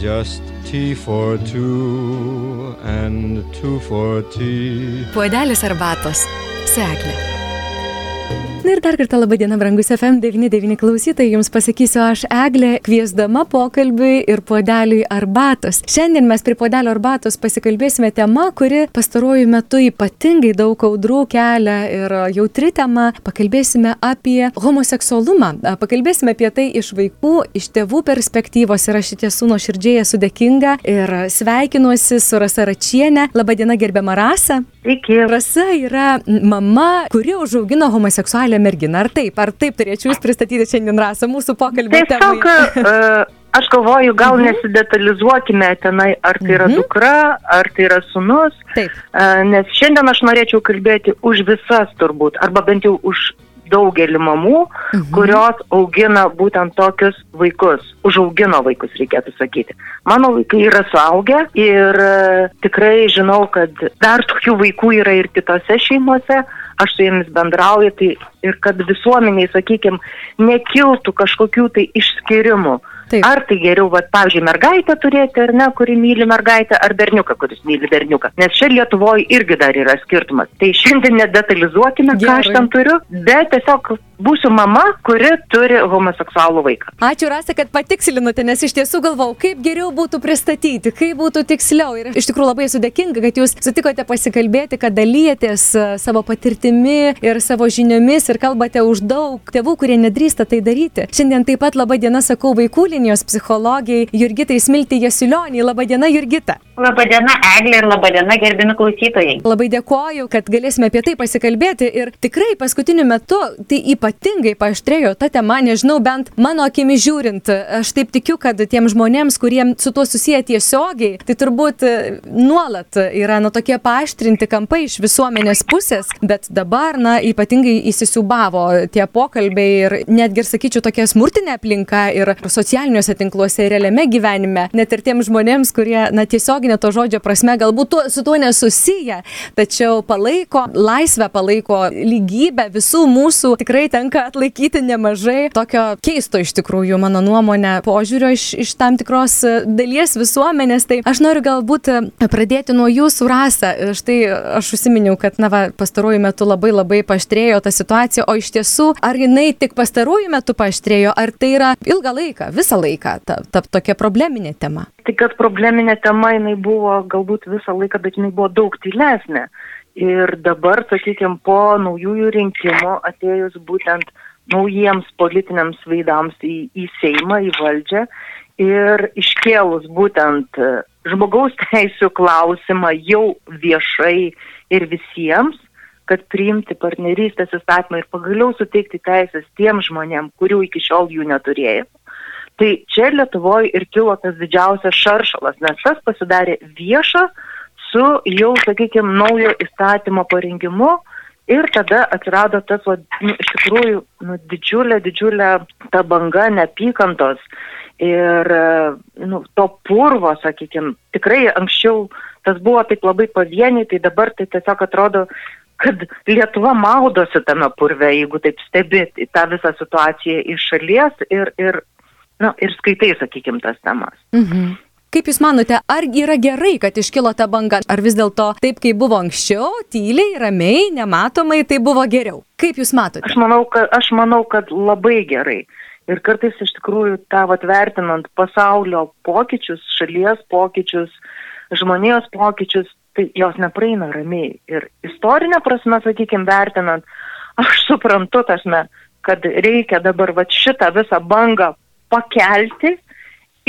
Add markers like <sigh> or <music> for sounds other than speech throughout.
just tea for two and two for tea. Puodelis arbatos. Seklė. Na ir dar kartą laba diena, brangus FM99 klausytojai, jums pasakysiu aš Eglė, kviesdama pokalbiui ir puodeliui arbatos. Šiandien mes prie puodelio arbatos pasikalbėsime tema, kuri pastaruoju metu ypatingai daug audrų kelia ir jautri tema. Pakalbėsime apie homoseksualumą, pakalbėsime apie tai iš vaikų, iš tėvų perspektyvos ir aš iš tiesų nuoširdžiai esu dėkinga ir sveikinuosi su Rasa Račienė. Labadiena, gerbiama Rasa. Sveiki. Rasa yra mama, kuri užaugino homoseksualią merginą. Ar taip? Ar taip turėčiau jūs pristatyti šiandien Rasa mūsų pokalbį? Tiesiog, uh, aš galvoju, gal mhm. nesidetalizuokime tenai, ar tai yra mhm. dukra, ar tai yra sunus. Taip. Uh, nes šiandien aš norėčiau kalbėti už visas turbūt, arba bent jau už daugelį mamų, mhm. kurios augina būtent tokius vaikus. Užaugino vaikus, reikėtų sakyti. Mano vaikai yra suaugę ir uh, tikrai žinau, kad dar tokių vaikų yra ir kitose šeimose. Aš su jomis bendrauju, tai ir kad visuomeniai, sakykime, nekiltų kažkokių tai išskirimų. Taip. Ar tai geriau, va, pavyzdžiui, mergaitę turėti ar ne, kuri myli mergaitę, ar berniuką, kuris myli berniuką. Nes čia Lietuvoje irgi dar yra skirtumas. Tai šiandien nedetalizuokime, Gerai. ką aš ten turiu, bet tiesiog būsiu mama, kuri turi homoseksualų vaiką. Ačiū, Rasa, kad patikslinote, nes iš tiesų galvau, kaip geriau būtų pristatyti, kaip būtų tiksliau. Ir iš tikrųjų labai esu dėkinga, kad jūs sutikote pasikalbėti, kad dalyjatės e, savo patirtimi ir savo žiniomis ir kalbate už daug tėvų, kurie nedrįsta tai daryti. Šiandien taip pat laba diena sakau vaikų linijos psichologijai Jurgitai Smilti Jasiulioniai. Laba diena, Jurgita. Labą dieną, Eglė, ir labą dieną, gerbimi klausytojai. Labai dėkoju, kad galėsime apie tai pasikalbėti. Ir tikrai paskutiniu metu tai ypatingai paaštrėjo ta tema, nežinau, bent mano akimi žiūrint. Aš taip tikiu, kad tiem žmonėms, kurie su tuo susiję tiesiogiai, tai turbūt nuolat yra na, tokie paaštrinti kampai iš visuomenės pusės. Bet dabar, na, ypatingai įsisubavo tie pokalbiai ir netgi, ir sakyčiau, tokia smurtinė aplinka ir socialiniuose tinkluose, ir realiame gyvenime. Net ir tiem žmonėms, kurie, na, tiesiog tiesiogine to žodžio prasme galbūt tuo, su tuo nesusiję, tačiau palaiko laisvę, palaiko lygybę, visų mūsų tikrai tenka atlaikyti nemažai tokio keisto iš tikrųjų, mano nuomonė, požiūrio iš, iš tam tikros dalies visuomenės. Tai aš noriu galbūt pradėti nuo jūsų rasą. Štai aš užsiminiau, kad na, va, pastaruoju metu labai labai paštrėjo ta situacija, o iš tiesų, ar jinai tik pastaruoju metu paštrėjo, ar tai yra ilgą laiką, visą laiką ta, ta tokia probleminė tema? Tai kad probleminė tema jinai buvo galbūt visą laiką, bet jinai buvo daug tylesnė. Ir dabar, sakykime, po naujųjų rinkimų atėjus būtent naujiems politiniams veidams į, į Seimą, į valdžią ir iškėlus būtent žmogaus <laughs> teisų klausimą jau viešai ir visiems, kad priimti partnerystės įstatymą ir pagaliau suteikti teisės tiem žmonėm, kurių iki šiol jų neturėjo. Tai čia Lietuvoje ir kilo tas didžiausias šaršalas, nes tas pasidarė vieša su jau, sakykime, naujo įstatymo parengimu ir tada atsirado tas, va, nu, iš tikrųjų, nu, didžiulė, didžiulė ta banga neapykantos ir nu, to purvo, sakykime, tikrai anksčiau tas buvo taip labai pavieniai, tai dabar tai tiesiog atrodo, kad Lietuva maudosi tame purve, jeigu taip stebėti tą visą situaciją iš šalies ir, ir nu, ir skaitai, sakykim, tas temas. Mhm. Kaip Jūs manote, ar yra gerai, kad iškilo ta banga, ar vis dėlto taip, kaip buvo anksčiau, tyliai, ramiai, nematomai, tai buvo geriau? Kaip Jūs matote? Aš manau, kad, aš manau, kad labai gerai. Ir kartais iš tikrųjų tą atvertinant pasaulio pokyčius, šalies pokyčius, žmonijos pokyčius, tai jos nepraeina ramiai. Ir istorinė prasme, sakykime, vertinant, aš suprantu tasme, kad reikia dabar va šitą visą bangą pakelti,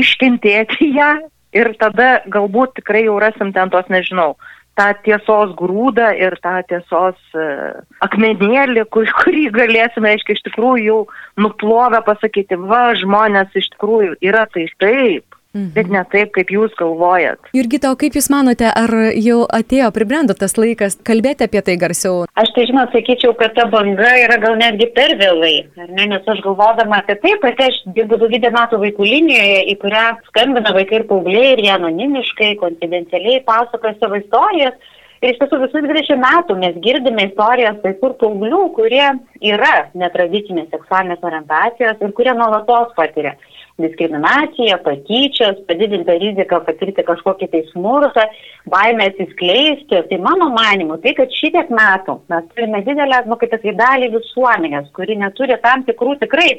iškentėti ją ir tada galbūt tikrai jau rasim ten tos, nežinau, tą tiesos grūdą ir tą tiesos uh, akmenėlį, kur, <laughs> kurį galėsime, aiškiai, iš tikrųjų jau nuplovę pasakyti, va, žmonės iš tikrųjų yra tai taip. Mhm. Bet ne taip, kaip jūs galvojat. Jurgita, o kaip jūs manote, ar jau atėjo, pribrendo tas laikas kalbėti apie tai garsiau? Aš tai žinot, sakyčiau, kad ta banga yra gal netgi per vėlai. Ne? Nes aš galvodama apie tai, kad aš dirbu daugybę metų vaikų linijoje, į kurią skambina vaikai ir paaugliai ir jie anonimiškai, konfidencialiai pasakoja savo istorijas. Ir iš tiesų visus 20 metų mes girdime istorijas vaikų ir paauglių, kurie yra netradicinės seksualinės orientacijos ir kurie nuolatos patiria diskriminacija, patyčios, padidinta rizika patirti kažkokį tai smurtą, baimę atsiskleisti. Tai mano manimu, tai kad šitiek metų mes turime didelę, nu, kaip tai dalį visuomenės, kuri neturi tam tikrų tikrai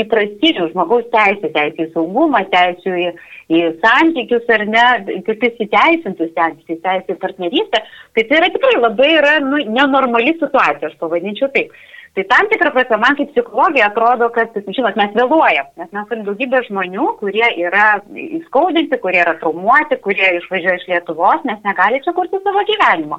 įprastinių žmogaus teisų, teisų į saugumą, teisų į, į santykius ar ne, tokius įteisintus santykius, teisų į partnerystę, tai tai yra tikrai labai yra nu, nenormali situacija, aš pavadinčiau taip. Tai tam tikrą prasme man kaip psichologija atrodo, kad, žinot, mes vėluojam, nes mes turime daugybę žmonių, kurie yra įskaudinti, kurie yra traumuoti, kurie išvažiuoja iš Lietuvos, nes negali čia kurti savo gyvenimo.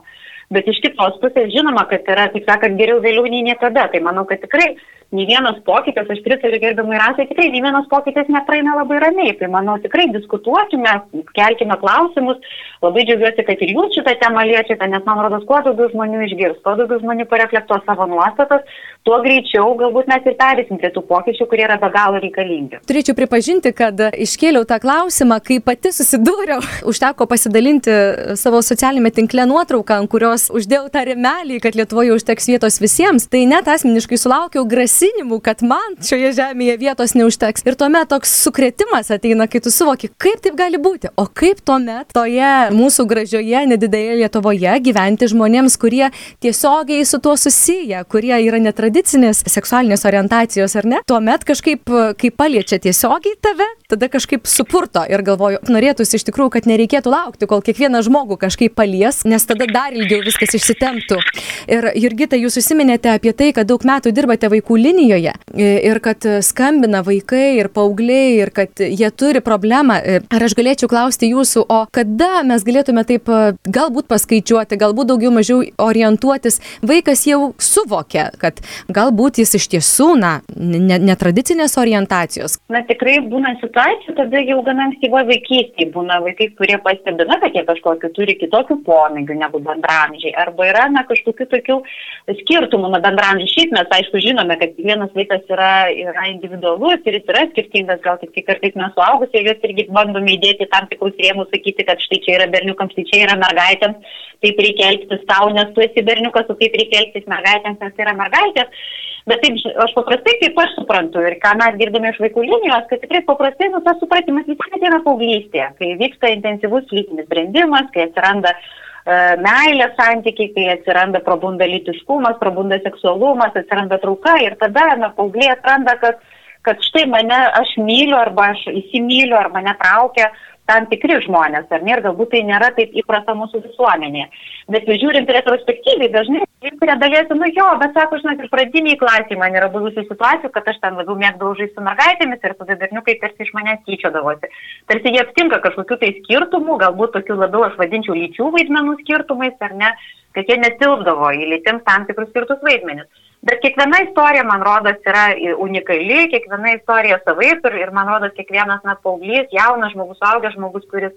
Bet iš kitos pusės žinoma, kad yra, taip sakant, geriau vėliau nei niekada. Tai manau, kad tikrai nei vienas pokytis, aš pritariu gerbimui rasai, tikrai nei vienas pokytis nepraeina labai ramiai. Tai manau, tikrai diskutuokime, kelkime klausimus. Labai džiaugiuosi, kad ir jūs šitą temą liečiate, nes man rodos, kuo daugiau žmonių išgirs, kuo daugiau žmonių pareflektuos savo nuostatas, tuo greičiau galbūt mes ir perėsim prie tų pokyčių, kurie yra be galo reikalingi. Turėčiau pripažinti, kad iškėliau tą klausimą, kai pati susidūriau, <laughs> užteko pasidalinti savo socialinėme tinkle nuotrauką, ant kurios uždėjau tą remelį, kad Lietuvoje užteks vietos visiems. Tai net asmeniškai sulaukiau grasinimų grasinimų, kad man šioje žemėje vietos neužteks. Ir tuomet toks sukretimas ateina, kai tu suvoki, kaip taip gali būti. O kaip tuomet toje mūsų gražioje, nedidelėje Lietuvoje gyventi žmonėms, kurie tiesiogiai su tuo susiję, kurie yra netradicinės seksualinės orientacijos ar ne. Tuomet kažkaip, kai paliečia tiesiogiai tave, tada kažkaip supurto ir galvoju, norėtųsi iš tikrųjų, kad nereikėtų laukti, kol kiekvieną žmogų kažkaip palies, nes tada dar ilgiau viskas išsitemptų. Ir Jurgita, jūs užsiminėte apie tai, kad daug metų dirbate vaikų linijoje ir kad skambina vaikai ir paaugliai ir kad jie turi problemą. Ar aš galėčiau klausti jūsų, o kada mes galėtume taip galbūt paskaičiuoti, galbūt daugiau mažiau orientuotis, vaikas jau suvokia, kad galbūt jis iš tiesų, na, netradicinės orientacijos. Na, tikrai būna situacijų tada jau gana ankstyvoje vaikystėje būna vaikai, kurie pastebi, na, kad jie kažkokiu turi kitokių pomėgių negu bendramžiai, arba yra, na, kažkokių tokių skirtumų nuo bendramžiai. Šiaip mes, aišku, žinome, kad kiekvienas vaikas yra, yra individualus ir jis yra skirtingas, gal tik tai kartais mes suaugusiai juos irgi bandome įdėti tam tikrus rėmus, sakyti, kad štai čia yra berniukams, tai čia yra mergaitėms, taip reikia elgtis tau, nes tu esi berniukas, o taip reikia elgtis mergaitėms, nes tai yra mergaitės. Bet taip, aš paprastai, kaip aš suprantu ir ką mes girdime iš vaikų linijos, kad tikrai paprastai nu, tas supratimas vis tiek ateina paauglystėje, kai vyksta intensyvus lytinis brendimas, kai atsiranda uh, meilės santykiai, kai atsiranda prabunda lytiškumas, prabunda seksualumas, atsiranda trauka ir tada na, paaugliai atranda, kad, kad štai mane aš myliu arba aš įsimyliu arba mane traukia tam tikri žmonės, ar ne, ir galbūt tai nėra taip įprasta mūsų visuomenėje. Bet žiūrint retrospektyviai, dažnai kurie dalėsi, nu jo, bet sako, žinot, ir pradiniai klasiai man yra buvusių situacijų, kad aš ten labiau mėgdavau žaisti su mergaitėmis ir tada berniukai tarsi iš manęs tyčiodavosi. Tarsi jie aptinka kažkokių tai skirtumų, galbūt tokių labiau aš vadinčiau lyčių vaidmenų skirtumais, ar ne, kad jie netilpdavo į lytims tam tikrus skirtus vaidmenis. Bet kiekviena istorija, man rodos, yra unikali, kiekviena istorija savaip ir, ir man rodos, kiekvienas net paauglys, jaunas žmogus, augęs žmogus, kuris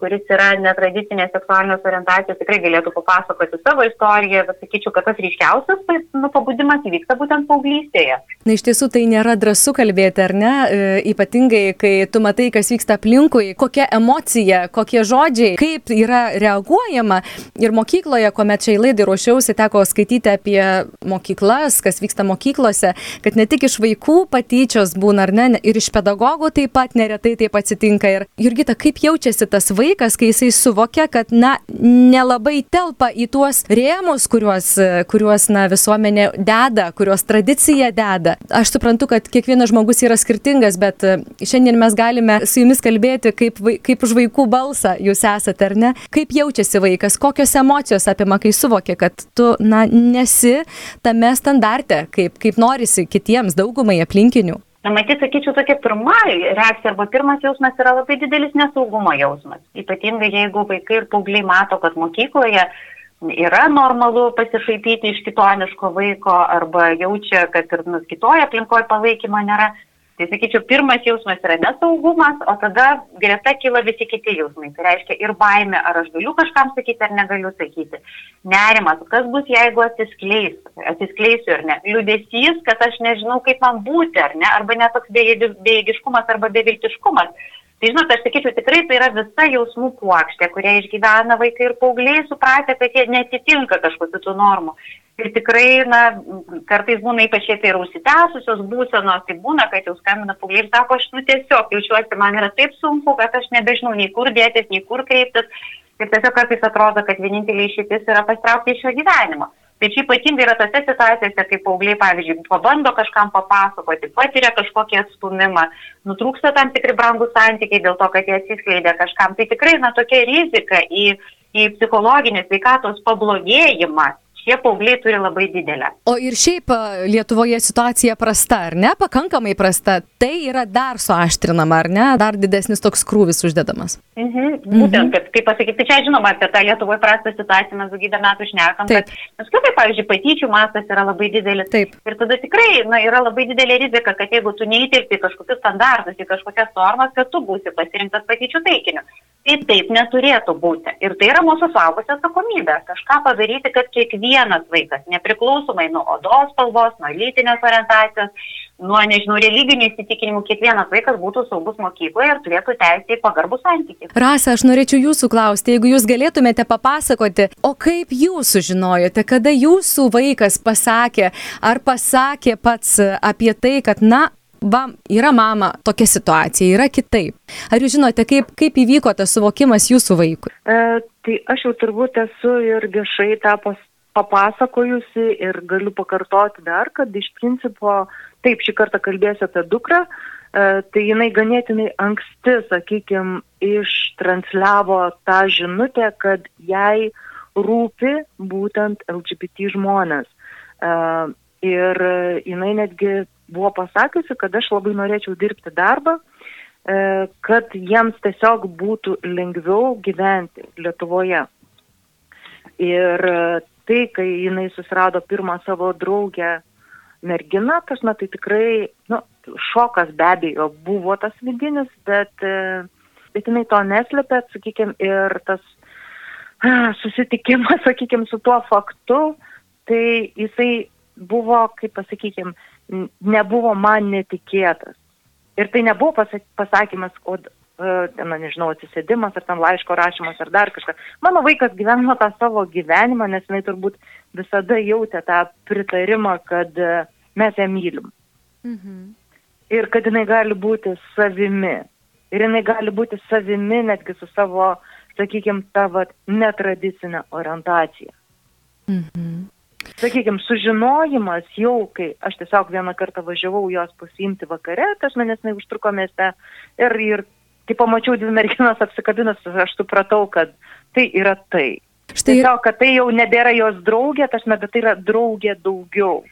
kuris yra netradicinės seksualinės orientacijos, tikrai galėtų papasakoti savo istoriją, bet sakyčiau, kad tas ryškiausias tai, nu, pabudimas įvyksta būtent paauglystėje. Na, iš tiesų tai nėra drąsu kalbėti, ar ne? E, ypatingai, kai tu matai, kas vyksta aplinkui, kokia emocija, kokie žodžiai, kaip yra reaguojama. Ir mokykloje, kuomet šiai laidai ruošiausi, teko skaityti apie mokyklas, kas vyksta mokyklose, kad ne tik iš vaikų patyčios būna, ar ne, ir iš pedagogų taip pat neretai taip atsitinka. Ir Jurgita, kaip jaučiasi tas vaikas? Vaikas, kai jisai suvokia, kad, na, nelabai telpa į tuos rėmus, kuriuos, kuriuos na, visuomenė deda, kuriuos tradicija deda. Aš suprantu, kad kiekvienas žmogus yra skirtingas, bet e, šiandien mes galime su jumis kalbėti kaip, kaip už vaikų balsą jūs esate, ar ne? Kaip jaučiasi vaikas, kokios emocijos apima, kai suvokia, kad tu, na, nesi tame standarte, kaip, kaip norisi kitiems daugumai aplinkinių. Na, matyt, sakyčiau, tokia pirma reakcija arba pirmas jausmas yra labai didelis nesaugumo jausmas. Ypatingai jeigu vaikai ir paaugliai mato, kad mokykloje yra normalu pasišaipyti iš kitoniško vaiko arba jaučia, kad ir nu, kitoje aplinkoje palaikymo nėra, Tai sakyčiau, pirmas jausmas yra nesaugumas, o tada greta kyla visi kiti jausmai. Tai reiškia ir baime, ar aš galiu kažkam sakyti, ar negaliu sakyti. Nerimas, kas bus, jeigu atsiskleis, atsiskleisiu ar ne. Liūdėsys, kad aš nežinau, kaip man būti, ar ne, arba net toks bejėgiškumas arba beviltiškumas. Tai žinot, aš sakyčiau, tikrai tai yra visa jausmų puokštė, kurie išgyvena vaikai ir paaugliai, supratę, kad jie netitinka kažkokiu tų normų. Tai tikrai, na, kartais būna ypač tai yra užsitęsusios būsenos, tai būna, kad jau skambina paaugliai ir sako, aš nu tiesiog jaučiuosi, man yra taip sunku, kad aš nebežinau nei kur dėtis, nei kur kreiptis. Ir tiesiog kartais atrodo, kad vienintelė išeitis yra pastraukti iš šio gyvenimo. Tai čia ypatingai yra tose situacijose, kai paaugliai, pavyzdžiui, pabando kažkam papasakoti, patiria kažkokį atstumimą, nutrūksta tam tikri brangų santykiai dėl to, kad jie atsiskleidė kažkam. Tai tikrai, na, tokia rizika į, į psichologinės veikatos pablogėjimą šie paaugliai turi labai didelę. O ir šiaip Lietuvoje situacija prasta, ar ne? Pakankamai prasta. Tai yra dar suaštrinama, ar ne? Dar didesnis toks krūvis uždedamas. Mhm. Būtent, mhm. kad, kaip pasakyti, tai čia žinoma, apie tą Lietuvoje prastą situaciją mes daugybę metų šnekam, Taip. kad mes kaip, pavyzdžiui, patyčių mastas yra labai didelis. Taip. Ir tada tikrai na, yra labai didelė rizika, kad jeigu tu neįtilpi kažkokius standartus, į kažkokias normas, kad tu būsi pasirinktas patyčių taikiniu. Tai taip neturėtų būti. Ir tai yra mūsų suaugusios atsakomybė. Kažką padaryti, kad kiekvienas vaikas, nepriklausomai nuo odos spalvos, nuo lytinės orientacijos, nuo, nežinau, religinių įsitikinimų, kiekvienas vaikas būtų saugus mokykloje ir turėtų teisę į pagarbų santykį. Rasa, aš norėčiau jūsų klausti, jeigu jūs galėtumėte papasakoti, o kaip jūs sužinojote, kada jūsų vaikas pasakė, ar pasakė pats apie tai, kad, na, va, yra mama, tokia situacija, yra kitaip. Ar jūs žinote, kaip, kaip įvyko tas suvokimas jūsų vaikui? E, tai aš jau turbūt esu ir viešai tą papasakojusi ir galiu pakartoti dar, kad iš principo, taip šį kartą kalbėsiu apie dukrą, e, tai jinai ganėtinai anksti, sakykime, ištransliavo tą žinutę, kad jai rūpi būtent LGBT žmonės. E, ir jinai netgi buvo pasakiusi, kad aš labai norėčiau dirbti darbą, e, kad jiems tiesiog būtų lengviau gyventi Lietuvoje. Ir tai, kai jinai susirado pirmą savo draugę merginą, tas, na, tai tikrai, nu, šokas be abejo buvo tas vidinis, bet, e, bet jinai to neslėpė, sakykime, ir tas susitikimas, <laughs> sakykime, su tuo faktu, tai jisai buvo, kaip pasakykime, nebuvo man netikėtas. Ir tai nebuvo pasakymas, o, ten, nežinau, atsisėdimas ar ten laiško rašymas ar dar kažkas. Mano vaikas gyveno tą savo gyvenimą, nes jinai turbūt visada jautė tą pritarimą, kad e, mes ją mylim. Mhm. Ir kad jinai gali būti savimi. Ir jinai gali būti savimi netgi su savo, sakykime, tą vat, netradicinę orientaciją. Mhm sakykime, sužinojimas jau, kai aš tiesiog vieną kartą važiavau jos pasiimti vakare, tas manęs neužtruko mieste ir, ir kai pamačiau dvi merginas apsikabinus, aš supratau, kad tai yra tai. Štai... Tiesiog, kad tai jau nebėra jos draugė, tas bet tai yra draugė daugiau.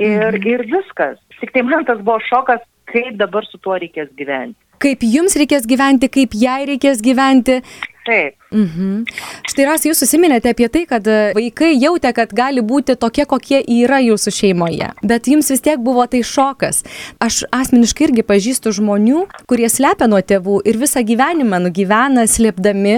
Ir, mhm. ir viskas. Tik tai man tas buvo šokas, kaip dabar su tuo reikės gyventi. Kaip jums reikės gyventi, kaip jai reikės gyventi. Taip. Mhm. Štai ras, jūs susiminėte apie tai, kad e, vaikai jautė, kad gali būti tokie, kokie yra jūsų šeimoje. Bet jums vis tiek buvo tai šokas. Aš asmeniškai irgi pažįstu žmonių, kurie slepia nuo tėvų ir visą gyvenimą nugyvena slėpdami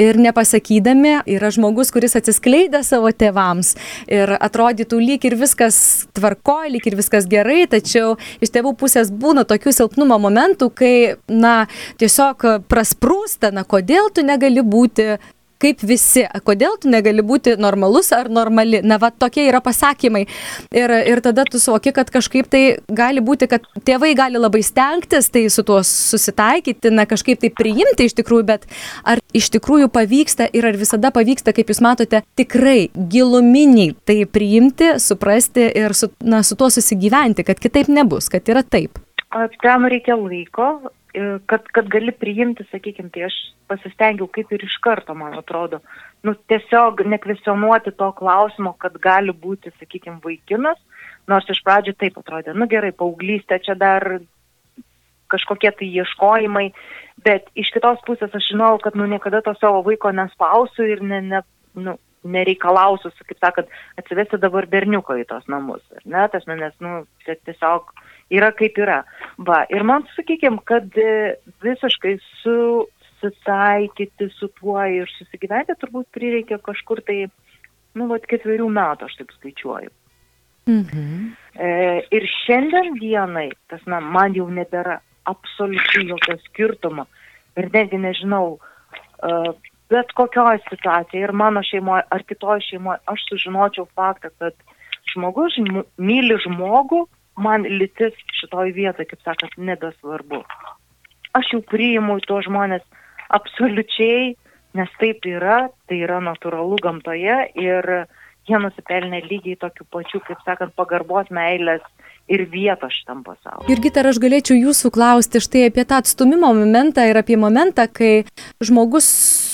ir nepasakydami. Yra žmogus, kuris atsiskleidė savo tėvams ir atrodytų lyg ir viskas tvarko, lyg ir viskas gerai, tačiau iš tėvų pusės būna tokių silpnumo momentų, kai, na, tiesiog prasprūsta, na, kodėl tu negali būti būti kaip visi, kodėl tu negali būti normalus ar normali. Na, va, tokie yra pasakymai. Ir, ir tada tu suvoki, kad kažkaip tai gali būti, kad tėvai gali labai stengtis tai su tuo susitaikyti, na, kažkaip tai priimti iš tikrųjų, bet ar iš tikrųjų pavyksta ir ar visada pavyksta, kaip jūs matote, tikrai giluminiai tai priimti, suprasti ir su, na, su tuo susigyventi, kad kitaip nebus, kad yra taip. Tam reikia laiko, E, kad, kad gali priimti, sakykime, tai aš pasistengiau kaip ir iš karto, man atrodo, nu, tiesiog nekvesionuoti to klausimo, kad gali būti, sakykime, vaikinas, nors iš pradžių taip atrodė, nu gerai, paauglystė čia dar kažkokie tai ieškojimai, bet iš kitos pusės aš žinau, kad nu niekada to savo vaiko nespausiu ir ne, ne, nu, nereikalausiu, kaip sakant, atsivesti dabar berniuko į tos namus. Ne, tas manęs, nu, tiesiog yra kaip yra. Va, ir man, sakykime, kad e, visiškai susitaikyti su tuo ir susigyventi turbūt prireikia kažkur tai, nu, vat ketverių metų, aš taip skaičiuoju. Mhm. E, ir šiandien dienai, tas, na, man jau nebėra absoliučiai jokio skirtumo. Ir netgi nežinau, uh, bet kokioje situacijoje ir mano šeimoje ar kitoje šeimoje aš sužinočiau faktą, kad žmogus žm myli žmogų, man lytis šitoj vietoje, kaip sakant, nebesvarbu. Aš jau priimu to žmonės absoliučiai, nes taip yra, tai yra natūralu gamtoje ir jie nusipelnė lygiai tokių pačių, kaip sakant, pagarbos meilės ir vietos šitam pasauliu. Ir Gita, aš galėčiau jūsų klausti štai apie tą atstumimo momentą ir apie momentą, kai žmogus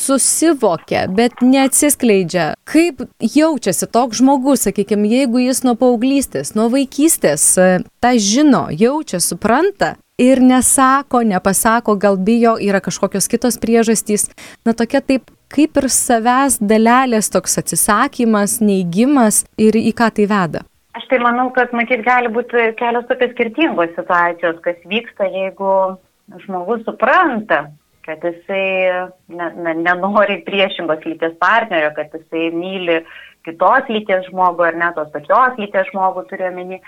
susivokia, bet neatsiskleidžia. Kaip jaučiasi toks žmogus, sakykime, jeigu jis nuo paauglystės, nuo vaikystės e, tą žino, jaučia, supranta ir nesako, nepasako, gal bijo, yra kažkokios kitos priežastys. Na tokia taip kaip ir savęs dalelės toks atsisakymas, neigimas ir į ką tai veda. Aš tai manau, kad matyt gali būti kelios tokios skirtingos situacijos, kas vyksta, jeigu žmogus supranta, kad jisai ne, ne, nenori priešingos lyties partnerio, kad jisai myli kitos lyties žmogų ar net tos pačios lyties žmogų turiu omeny,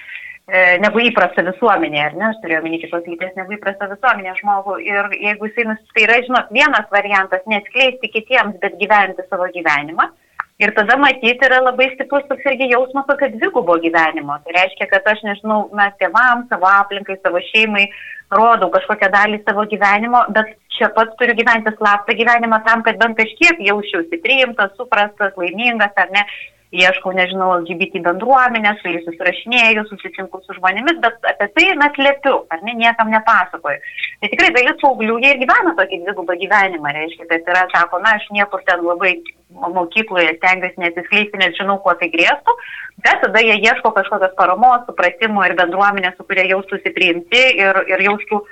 e, negu įprasta visuomenė, ar ne, aš turiu omeny kitos lyties negu įprasta visuomenė žmogų. Ir jeigu jisai, tai yra, žinot, vienas variantas neatskleisti kitiems, bet gyventi savo gyvenimą. Ir tada matyti yra labai stiprus toks irgi jausmas tokio dvigubo gyvenimo. Tai reiškia, kad aš nežinau, mes tėvams, savo aplinkai, savo šeimai rodau kažkokią dalį savo gyvenimo, bet čia pats turiu gyventi slaptą gyvenimą tam, kad bent kažkiek jausčiausi priimtas, suprastas, laimingas ar ne ieškau, nežinau, LGBT bendruomenės, su jais susirašinėjau, susitinku su žmonėmis, bet apie tai mes liepiu, ar ne, niekam nepasakoju. Tai tikrai dalis paauglių, jie ir gyvena tokį dvigubą gyvenimą, reiškia, kad yra, sako, na, aš niekur ten labai mokykloje stengiuosi nesiskleisti, nes žinau, kuo tai grėstų, bet tada jie ieško kažkokios paramos, supratimo ir bendruomenės, su kuria jaustųsi priimti ir, ir jaustų,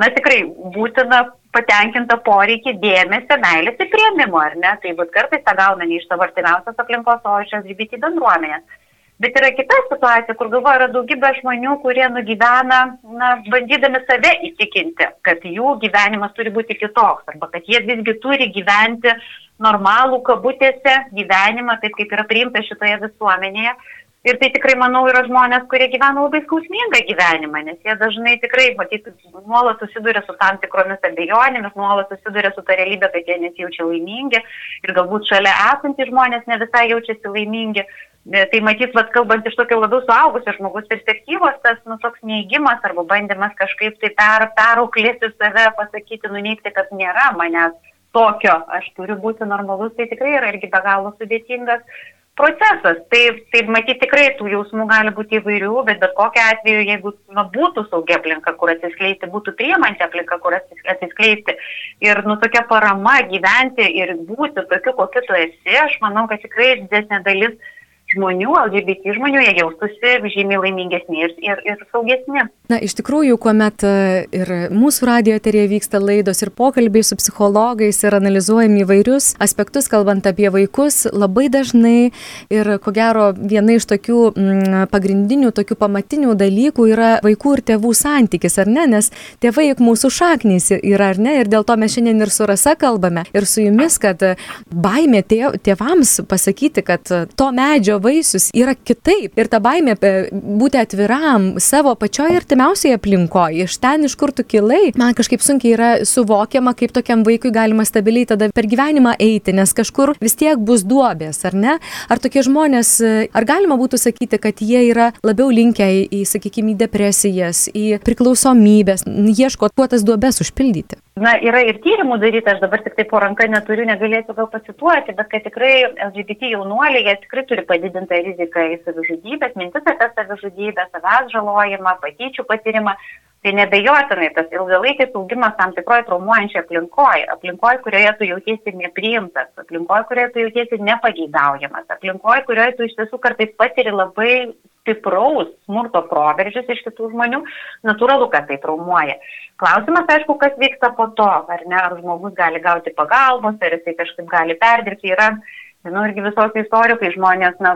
na, tikrai būtina patenkintą poreikį dėmesio, meilės ir prieimimo, ar ne? Tai būt kartais tą gauna ne iš savo artimiausios aplinkos, o iš LGBT bendruomenės. Bet yra kita situacija, kur galvoju, yra daugybė žmonių, kurie nugyvena, na, bandydami save įtikinti, kad jų gyvenimas turi būti kitoks, arba kad jie visgi turi gyventi normalų kabutėse gyvenimą, taip kaip yra priimta šitoje visuomenėje. Ir tai tikrai, manau, yra žmonės, kurie gyvena labai skausmingą gyvenimą, nes jie dažnai tikrai, matyt, nuolat susiduria su tam tikromis abejonėmis, nuolat susiduria su ta realybė, kad jie nesijaučia laimingi ir galbūt šalia esantys žmonės ne visai jaučiasi laimingi. E, tai matyt, vad kalbant iš tokio labiau suaugusio žmogus perspektyvos, tas, nu, toks neįgymas arba bandymas kažkaip tai per, perauklėti save, pasakyti, nuneikti, kad nėra manęs tokio, aš turiu būti normalus, tai tikrai yra irgi be galo sudėtingas procesas. Tai, tai matyti tikrai tų jausmų gali būti įvairių, bet bet kokiu atveju, jeigu nu, būtų saugia aplinka, kur atsiskleisti, būtų priemanti aplinka, kur atsiskleisti ir nu, tokia parama gyventi ir būti tokiu, kokiu tu esi, aš manau, kad tikrai didesnė dalis žmonių, LGBT žmonių, jie jaustųsi žymiai laimingesni ir, ir, ir saugesni. Na, iš tikrųjų, kuomet e, ir mūsų radio eterėje vyksta laidos ir pokalbiai su psichologais ir analizuojami įvairius aspektus, kalbant apie vaikus, labai dažnai ir ko gero viena iš tokių m, mm, pagrindinių, tokių pamatinių dalykų yra vaikų ir tėvų santykis, ar ne? Nes tėvai juk mūsų šaknys yra, ar ne? Ir dėl to mes šiandien ir su Rasa kalbame ir su jumis, kad baimė tėvams pasakyti, kad to medžio vaisius yra kitaip. Ir ta baimė būti atviram savo pačioje artimiausioje aplinkoje, iš ten, iš kur tu kilai, man kažkaip sunkiai yra suvokiama, kaip tokiam vaikui galima stabiliai tada per gyvenimą eiti, nes kažkur vis tiek bus duobės, ar ne? Ar tokie žmonės, ar galima būtų sakyti, kad jie yra labiau linkę į, į sakykime, į depresijas, į priklausomybės, ieško kuo tas duobės užpildyti? Na, yra ir tyrimų daryta, aš dabar tik tai po ranką neturiu, negalėsiu gal pacituoti, bet kad tikrai LGBT jaunuoliai, jie tikrai turi padidintą riziką į savižudybės, mintis apie savižudybę, savęs žalojimą, patyčių patyrimą. Tai nebejotinai tas ilgalaikis augimas tam tikroje traumuojančioje aplinkoje, aplinkoje, kurioje tu jautiesi nepriimtas, aplinkoje, kurioje tu jautiesi nepageidaujamas, aplinkoje, kurioje tu iš tiesų kartais patiri labai stipraus smurto proveržius iš kitų žmonių, natūralu, kad tai traumuoja. Klausimas, aišku, kas vyksta po to, ar ne, ar žmogus gali gauti pagalbos, ar jisai kažkaip gali perdirbti, yra Žinau irgi visokių istorijų, kai žmonės na,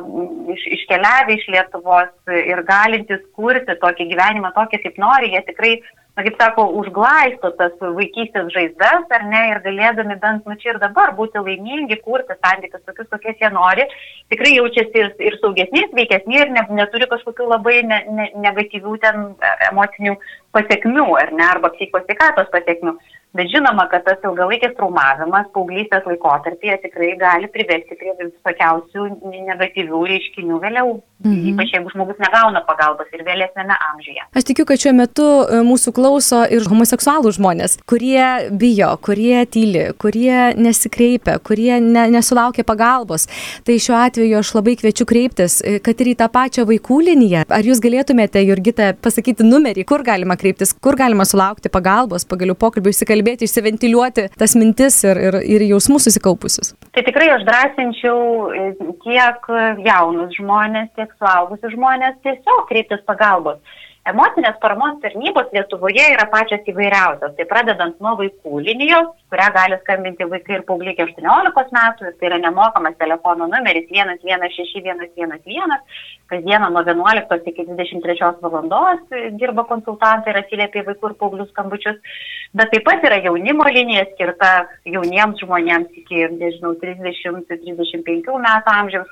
iš, iškeliavę iš Lietuvos ir galintys kurti tokį gyvenimą, tokį kaip nori, jie tikrai, na, kaip sako, užglaisto tas vaikystės žaizdas, ar ne, ir galėdami bent nu čia ir dabar būti laimingi, kurti santykius tokius, kokius jie nori, tikrai jaučiasi ir, ir saugesni, sveikesni ir ne, neturi kažkokių labai ne, ne, negatyvių ten e, emocinių pasiekmių, ar ne, arba psichikos sveikatos pasiekmių. Bet žinoma, kad tas ilgalaikis traumavimas paauglystės laikotarpyje tikrai gali privesti prie visokiausių negatyvių reiškinių vėliau. Mhm. Ypač jeigu žmogus negauna pagalbos ir vėlesnėme amžiuje. Aš tikiu, kad šiuo metu e, mūsų klauso ir homoseksualų žmonės, kurie bijo, kurie tyli, kurie nesikreipia, kurie ne, nesulaukia pagalbos. Tai šiuo atveju aš labai kviečiu kreiptis, e, kad ir į tą pačią vaikų liniją. Ar jūs galėtumėte, Jurgita, pasakyti numerį, kur galima kreiptis, kur galima sulaukti pagalbos, pagaliau pokalbį įsikalbėti? išsiventiliuoti tas mintis ir, ir, ir jausmus susikaupusius? Tai tikrai aš drąsinčiau e, tiek jaunus žmonės, tiek suaugusius žmonės tiesiog kreiptis pagalbos. Emocinės paramos tarnybos Lietuvoje yra pačios įvairiausios. Tai pradedant nuo vaikų linijos, kurią gali skambinti vaikai ir paaugliai iki 18 metų, tai yra nemokamas telefono numeris 116111, kasdieną nuo 11 iki 23 valandos dirba konsultantai ir atsiliepia vaikų ir paauglių skambučius. Bet taip pat yra jaunimo linija skirta jauniems žmonėms iki, nežinau, 30-35 metų amžiaus,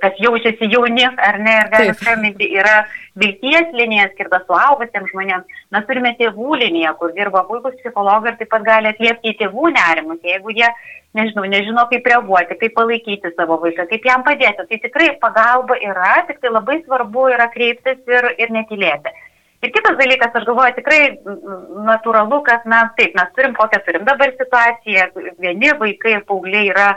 kas jaučiasi jauni ar ne, ir gali skambinti. Yra vilties linija skirta suaugusiems žmonėms. Mes turime tėvų liniją, kur dirba puikus psichologai ir taip pat gali atliepti į tėvų nerimus, jeigu jie, nežinau, nežino, kaip reaguoti, kaip palaikyti savo vaiką, kaip jam padėti. Tai tikrai pagalba yra, tik tai labai svarbu yra kreiptis ir, ir netylėti. Ir kitas dalykas, aš galvoju, tikrai natūralu, kad mes taip, mes turim kokią turim dabar situaciją, vieni vaikai ir paaugliai yra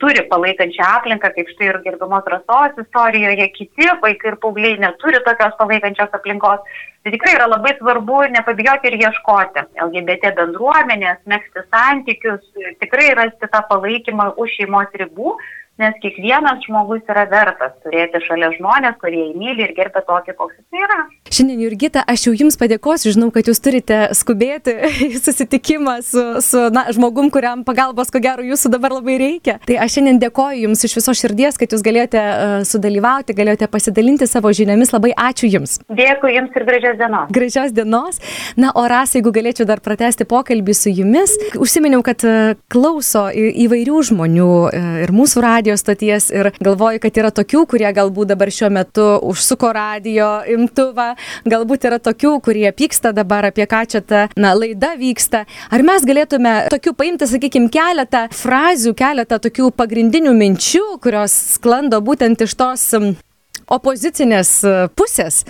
turi palaikančią aplinką, kaip štai ir gerbamos rasos istorijoje, kiti vaikai ir paaugliai neturi tokios palaikančios aplinkos. Tai tikrai yra labai svarbu nepabijoti ir ieškoti LGBT bendruomenės, mėgsti santykius, tikrai rasti tą palaikymą už šeimos ribų nes kiekvienas žmogus yra vertas turėti šalia žmonės, kurie jį myli ir gerbia tokį, koks jis yra. Šiandien, Jurgita, aš jau Jums padėkosiu, žinau, kad Jūs turite skubėti <laughs> į susitikimą su, su na, žmogum, kuriam pagalbos, ko gero, Jūsų dabar labai reikia. Tai aš šiandien dėkoju Jums iš viso širdies, kad Jūs galėjote uh, sudalyvauti, galėjote pasidalinti savo žiniomis. Labai ačiū Jums. Dėkui Jums ir gražios dienos. Gražios dienos. Na, o Rasa, jeigu galėčiau dar pratesti pokalbį su Jumis, užsiminiau, kad uh, klauso įvairių žmonių uh, ir mūsų radijo radijos stoties ir galvoju, kad yra tokių, kurie galbūt dabar šiuo metu užsuko radio imtuvą, galbūt yra tokių, kurie pyksta dabar apie ką čia ta na, laida vyksta. Ar mes galėtume tokių paimti, sakykime, keletą frazių, keletą tokių pagrindinių minčių, kurios sklando būtent iš tos opozicinės e, pusės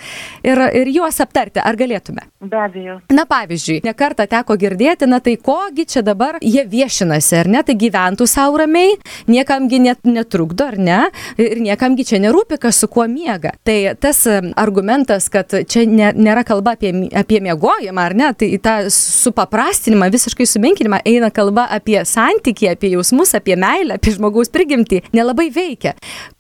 ir, ir juos aptarti. Ar galėtume? Be abejo. Na pavyzdžiui, nekartą teko girdėti, na tai kogi čia dabar jie viešinasi, ar ne, tai gyventų savo ramiai, niekamgi net netrukdo, ar ne, ir niekamgi čia nerūpi, kas su kuo miega. Tai tas e, argumentas, kad čia ne, nėra kalba apie, apie miegojimą, ar ne, tai tą supaprastinimą, visiškai sumenkinimą eina kalba apie santykį, apie jausmus, apie meilę, apie žmogaus prigimtį, nelabai veikia.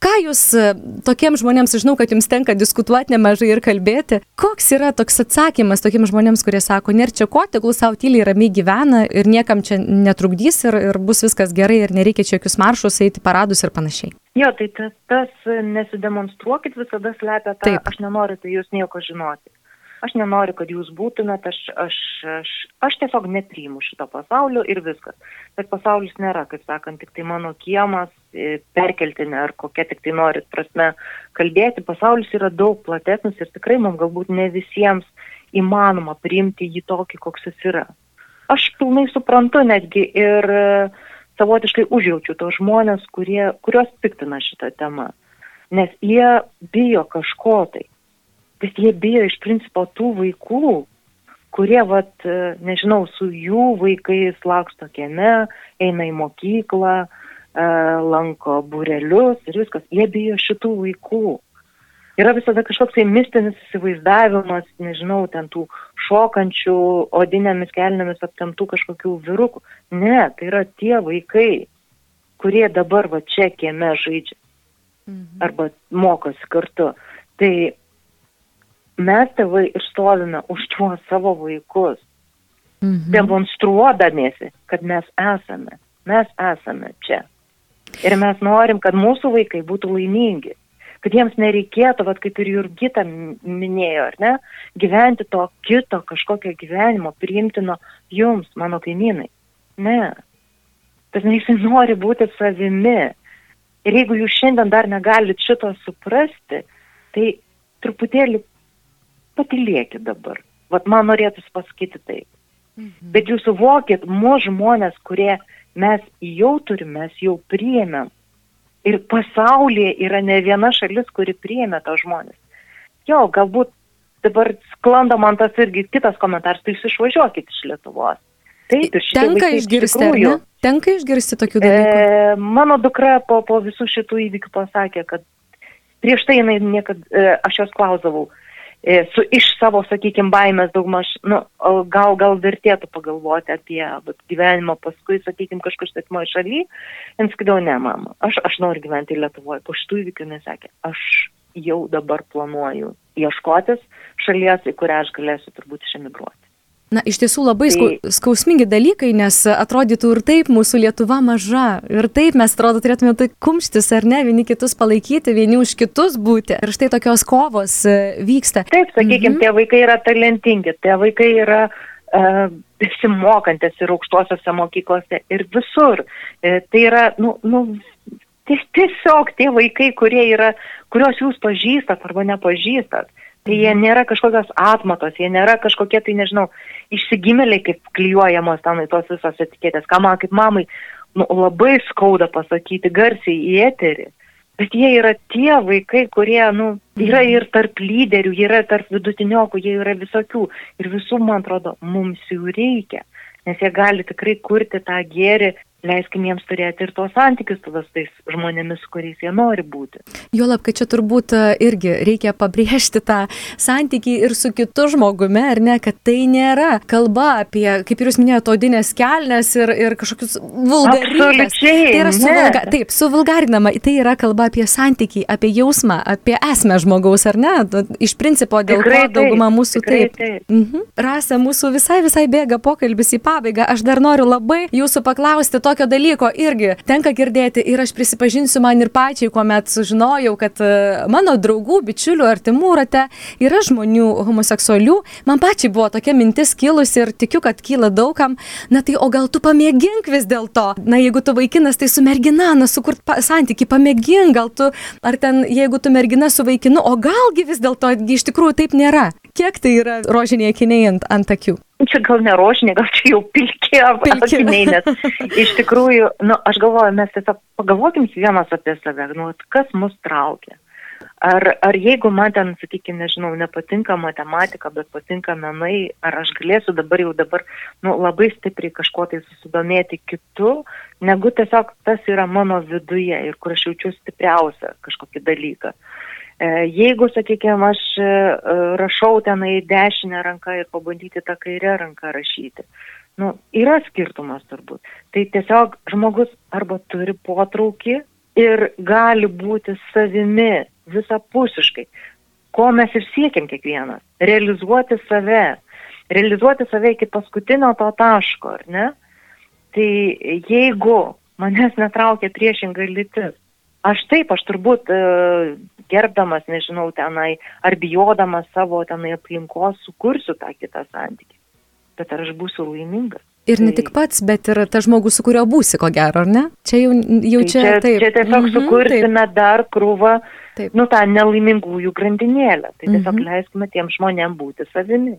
Ką jūs e, tokiems žmonėms žmonėms, žinau, kad jums tenka diskutuoti nemažai ir kalbėti. Koks yra toks atsakymas tokiems žmonėms, kurie sako, nėra čia ko, tegul savo tyliai ramiai gyvena ir niekam čia netrukdys ir, ir bus viskas gerai ir nereikia čia jokius maršus, eiti paradus ir panašiai. Jo, tai tas, tas nesidemonstruokit visada slepia tą, Taip. aš nenoriu tai jūs nieko žinoti aš nenoriu, kad jūs būtumėt, aš, aš, aš, aš tiesiog nepriimu šito pasaulio ir viskas. Bet pasaulis nėra, kaip sakant, tik tai mano kiemas, perkeltinė ar kokia tik tai norit prasme kalbėti. Pasaulis yra daug platesnis ir tikrai mums galbūt ne visiems įmanoma priimti jį tokį, koks jis yra. Aš pilnai suprantu netgi ir e, savotiškai užjaučiu tos žmonės, kurie, kurios piktina šitą temą. Nes jie bijo kažko tai bet jie bijo iš principo tų vaikų, kurie, vat, nežinau, su jų vaikais laksto kieme, eina į mokyklą, e, lanko burelius ir viskas. Jie bijo šitų vaikų. Yra visada kažkoks tai mistinis įsivaizdavimas, nežinau, ten tų šokančių odinėmis kelnėmis aptemtų kažkokių vyrukų. Ne, tai yra tie vaikai, kurie dabar va čia kieme žaidžia. Mhm. Arba mokosi kartu. Tai mes tėvai ir stovime už tuos savo vaikus, mhm. demonstruodamėsi, kad mes esame, mes esame čia. Ir mes norim, kad mūsų vaikai būtų laimingi, kad jiems nereikėtų, vat, kaip ir Jurgita minėjo, ar ne, gyventi to kito kažkokio gyvenimo, priimtino jums, mano kaimynai. Ne. Tas jis nori būti savimi. Ir jeigu jūs šiandien dar negalit šito suprasti, tai truputėlį patilėkit dabar. Vat man norėtųsi pasakyti taip. Mhm. Bet jūs suvokit, mūsų žmonės, kurie mes jau turim, mes jau priėmėm. Ir pasaulyje yra ne viena šalis, kuri priėmė tos žmonės. Jo, galbūt dabar sklando man tas irgi kitas komentaras, tai jūs išvažiuokit iš Lietuvos. Taip, ir tenka išgirsti, ar ne? Tenka išgirsti tokių dalykų. E, mano dukra po, po visų šitų įvykių pasakė, kad prieš tai jinai niekad, e, aš jos klausavau, e, su iš savo, sakykime, baimės daugmaž, nu, gal, gal vertėtų pagalvoti apie bet, gyvenimą paskui, sakykime, kažkur svetimoje šalyje. Jis sakydavo, ne, mama, aš, aš noriu gyventi Lietuvoje. Po šitų įvykių nesakė, aš jau dabar planuoju ieškotis šalies, į kurią aš galėsiu turbūt išemigruoti. Na, iš tiesų labai skau, tai- skausmingi dalykai, nes atrodytų ir taip mūsų Lietuva maža. Ir taip mes, atrodo, turėtume tai kumštis, ar ne, vieni kitus palaikyti, vieni už kitus būti. Ir štai tokios kovos e, vyksta. Taip, sakykime, mhm. tie vaikai yra talentingi, tie vaikai yra uh, besimokantis ir aukštosiose mokyklose ir visur. E, tai yra, nu, nu, tiesiog tie vaikai, kurie yra, kuriuos jūs pažįstat arba nepažįstat. Tai jie nėra kažkokios atmatos, jie nėra kažkokie, tai nežinau, išsigimėliai, kaip klyjuojamos ten į tos visos etiketės. Ką man kaip mamai nu, labai skauda pasakyti garsiai į eterį. Bet jie yra tie vaikai, kurie, nu, yra ir tarp lyderių, jie yra tarp vidutiniokų, jie yra visokių. Ir visų, man atrodo, mums jų reikia. Nes jie gali tikrai kurti tą gėrį leiskim jiems turėti ir tos santykius tada su tais žmonėmis, kuriais jie nori būti. Juolab, kad čia turbūt e, irgi reikia pabrėžti tą santykį ir su kitu žmogumi, ar ne, kad tai nėra kalba apie, kaip jūs minėjote, odinės kelnes ir, ir kažkokius vulgarybės. Tai yra suvulga, taip, suvulgarinama, tai yra kalba apie santykį, apie jausmą, apie esmę žmogaus, ar ne? Iš principo, dėl tikrai ko dauguma mūsų taip. taip. Mhm. Rasa, mūsų visai visai bėga pokalbis į pabaigą. Aš dar noriu labai jūsų paklausti to, tokio dalyko irgi tenka girdėti ir aš prisipažinsiu man ir pačiai, kuomet sužinojau, kad e, mano draugų, bičiulių, artimų rate yra žmonių homoseksualių. Man pačiai buvo tokia mintis kilusi ir tikiu, kad kyla daugam. Na tai o gal tu pamėgink vis dėlto. Na jeigu tu vaikinas, tai su mergina, na sukurt santyki, pamėgink, gal tu, ar ten jeigu tu mergina su vaikinu, o galgi vis dėlto iš tikrųjų taip nėra. Kiek tai yra rožiniai akiniai ant, ant akių? Čia gal ne rožiniai, gal čia jau pilkė akiniai, nes iš tikrųjų, nu, aš galvoju, mes tiesiog pagalvokim vienas apie save, nu, kas mus traukia. Ar, ar jeigu man ten, sakykime, nežinau, nepatinka matematika, bet patinka menai, ar aš galėsiu dabar jau dabar nu, labai stipriai kažkuo tai susidomėti kitu, negu tiesiog tas yra mano viduje ir kur aš jaučiu stipriausią kažkokį dalyką. Uh, jeigu, sakykime, aš e, rašau tenai dešinę ranką ir pabandyti tą kairę ranką rašyti, nu, yra skirtumas turbūt. Tai tiesiog žmogus arba turi potraukį ir gali būti savimi visapusiškai, ko mes ir siekiam kiekvienas - realizuoti save, realizuoti save iki paskutinio to taško, ar ne? Tai jeigu manęs netraukia priešingai lytis, Aš taip, aš turbūt e, gerbdamas, nežinau, tenai, ar bijodamas savo tenai aplinkos sukursiu tą kitą santykį. Bet ar aš būsiu laimingas? Ir ne tai tik pats, bet ir tas žmogus, su kuriuo būsi, ko gero, ar ne? Čia jau, jau tai čia, čia, taip. Čia tiesiog -hmm, sukursime taip. dar krūvą, taip. nu tą nelaimingųjų grandinėlę. Tai tiesiog mm -hmm. leiskime tiem žmonėm būti savimi.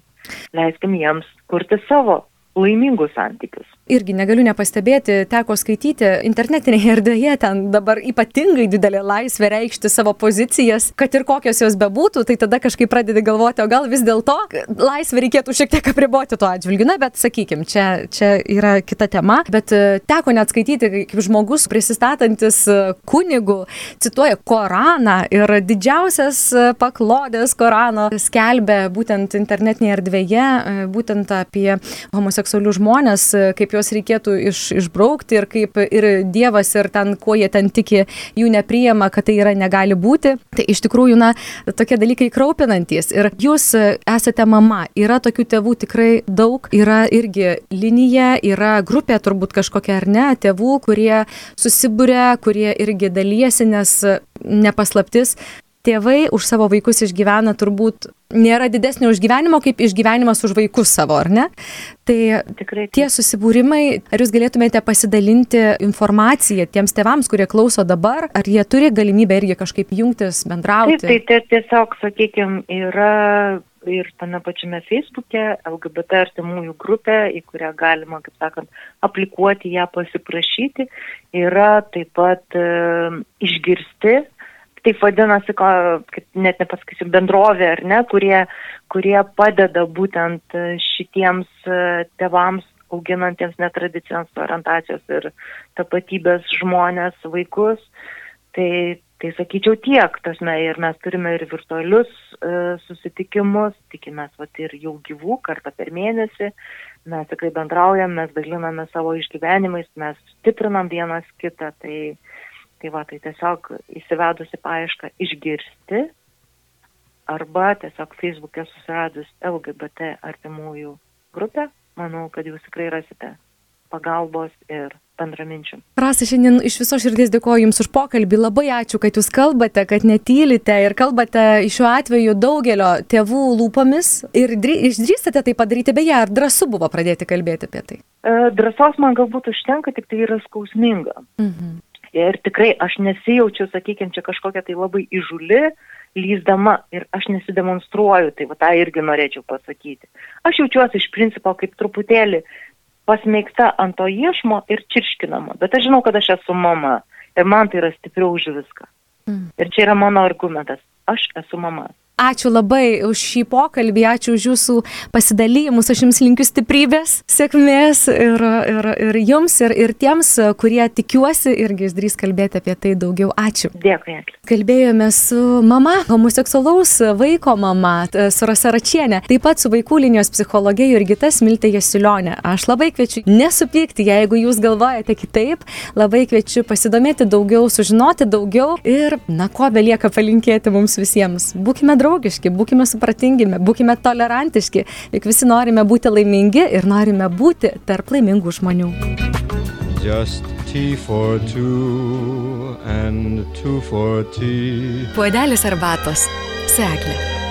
Leiskim jiems kurti savo laimingus santykius irgi negaliu nepastebėti, teko skaityti internetinėje erdvėje, ten dabar ypatingai didelė laisvė reikšti savo pozicijas, kad ir kokios jos bebūtų, tai tada kažkaip pradedi galvoti, o gal vis dėlto laisvę reikėtų šiek tiek apriboti tuo atžvilgiu. Na, bet sakykim, čia, čia yra kita tema, bet e, teko net skaityti, kaip žmogus prisistatantis e, kunigu cituoja Koraną ir didžiausias e, paklodės Korano skelbia būtent internetinėje erdvėje, būtent apie homoseksualius žmonės, kaip juos reikėtų iš, išbraukti ir kaip ir Dievas ir ten, kuo jie ten tiki, jų nepriema, kad tai yra negali būti. Tai iš tikrųjų, na, tokie dalykai kraupinantis. Ir jūs esate mama, yra tokių tėvų tikrai daug, yra irgi linija, yra grupė turbūt kažkokia ar ne, tėvų, kurie susibūrė, kurie irgi dalyjasi, nes nepaslaptis, tėvai už savo vaikus išgyvena turbūt nėra didesnio užgyvenimo kaip išgyvenimas už vaikus savo, ar ne? Tai Tikrai. tie susibūrimai, ar jūs galėtumėte pasidalinti informaciją tiems tėvams, kurie klauso dabar, ar jie turi galimybę irgi kažkaip jungtis, bendrauti? Taip, tai tiesiog, sakykime, yra ir tame pačiame Facebook'e LGBT artimųjų grupė, į kurią galima, kaip sakant, aplikuoti ją pasiprašyti, yra taip pat e, išgirsti, taip vadinasi, ko, net nepasakysiu, bendrovė ar ne, kurie, kurie padeda būtent e, šitiems e, tevams auginantiems netradicinės orientacijos ir tapatybės žmonės, vaikus. Tai Tai sakyčiau tiek, tasme, ir mes turime ir virtualius e, susitikimus, tikimės vat, ir jau gyvų kartą per mėnesį, mes tikrai bendraujam, mes daliname savo išgyvenimais, mes stiprinam vienas kitą, tai, tai va, tai tiesiog įsivedusi paaišką išgirsti arba tiesiog Facebook'e susiradus LGBT artimųjų grupę, manau, kad jūs tikrai rasite pagalbos ir bendraminčių. Rasa, šiandien iš viso širdies dėkoju Jums už pokalbį. Labai ačiū, kad Jūs kalbate, kad netylite ir kalbate šiuo atveju daugelio tėvų lūpomis ir išdrįstate tai padaryti. Beje, ar drąsu buvo pradėti kalbėti apie tai? E, drąsos man galbūt užtenka, tik tai yra skausminga. Mhm. Ir tikrai aš nesijaučiu, sakykime, čia kažkokia tai labai įžuli, lyzdama ir aš nesidemonstruoju, tai va tą irgi norėčiau pasakyti. Aš jaučiuosi iš principo kaip truputėlį pasmeigta ant to iešmo ir čirškinama. Bet aš žinau, kad aš esu mama ir man tai yra stipriau už viską. Mm. Ir čia yra mano argumentas. Aš esu mama. Ačiū labai už šį pokalbį, ačiū už jūsų pasidalymus, aš jums linkiu stiprybės, sėkmės ir, ir, ir jums, ir, ir tiems, kurie tikiuosi irgi išdrys kalbėti apie tai daugiau. Ačiū. Dėkui. Kalbėjome su mama, homoseksualaus vaiko mama, su Rasa Račienė, taip pat su vaikų linijos psichologė Jurgita Smiltė Jasilionė. Aš labai kviečiu nesupykti, jeigu jūs galvojate kitaip, labai kviečiu pasidomėti daugiau, sužinoti daugiau ir, na, ko belieka palinkėti mums visiems. Būkime draugai draugiški, būkime supratingi, būkime tolerantiški, juk visi norime būti laimingi ir norime būti tarp laimingų žmonių. Just tea for two and two for tea. Puodelis arbatos. Seklė.